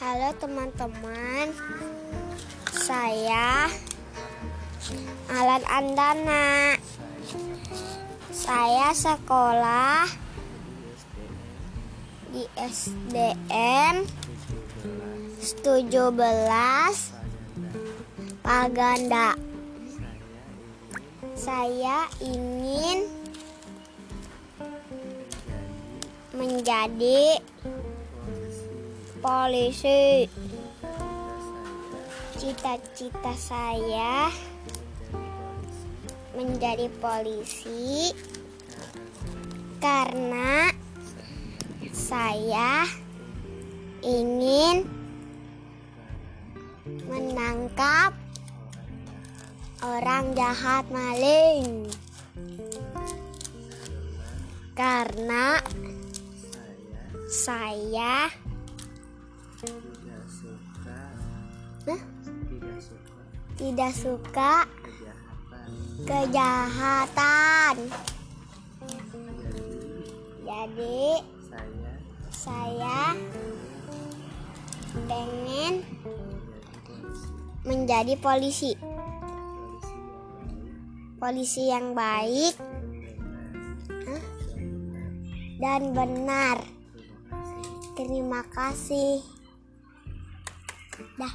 Halo teman-teman, saya Alan Andana. Saya sekolah di SDN 17 Paganda. Saya ingin menjadi polisi. Cita-cita saya menjadi polisi karena saya ingin menangkap orang jahat maling karena saya tidak suka. Tidak suka. Tidak suka. Kejahatan. Kejahatan. jadi Jadi saya. saya pengen menjadi polisi, polisi yang baik. Dan benar. Terima kasih 来。